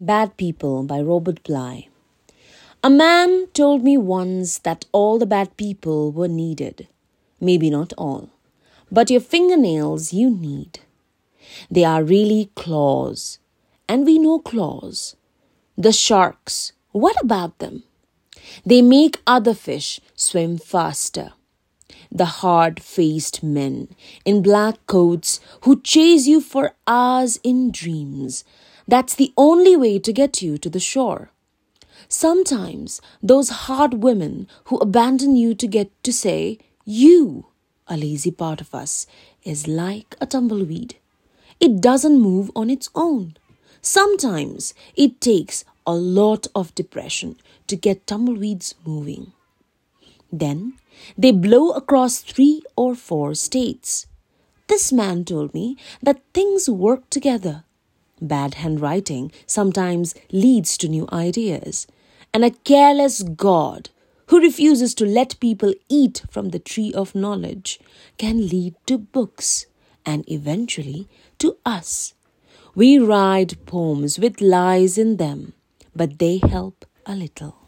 Bad People by Robert Bly. A man told me once that all the bad people were needed. Maybe not all, but your fingernails you need. They are really claws, and we know claws. The sharks, what about them? They make other fish swim faster. The hard faced men in black coats who chase you for hours in dreams that's the only way to get you to the shore. Sometimes those hard women who abandon you to get to say, You, a lazy part of us, is like a tumbleweed. It doesn't move on its own. Sometimes it takes a lot of depression to get tumbleweeds moving. Then they blow across three or four states. This man told me that things work together Bad handwriting sometimes leads to new ideas. And a careless God who refuses to let people eat from the tree of knowledge can lead to books and eventually to us. We write poems with lies in them, but they help a little.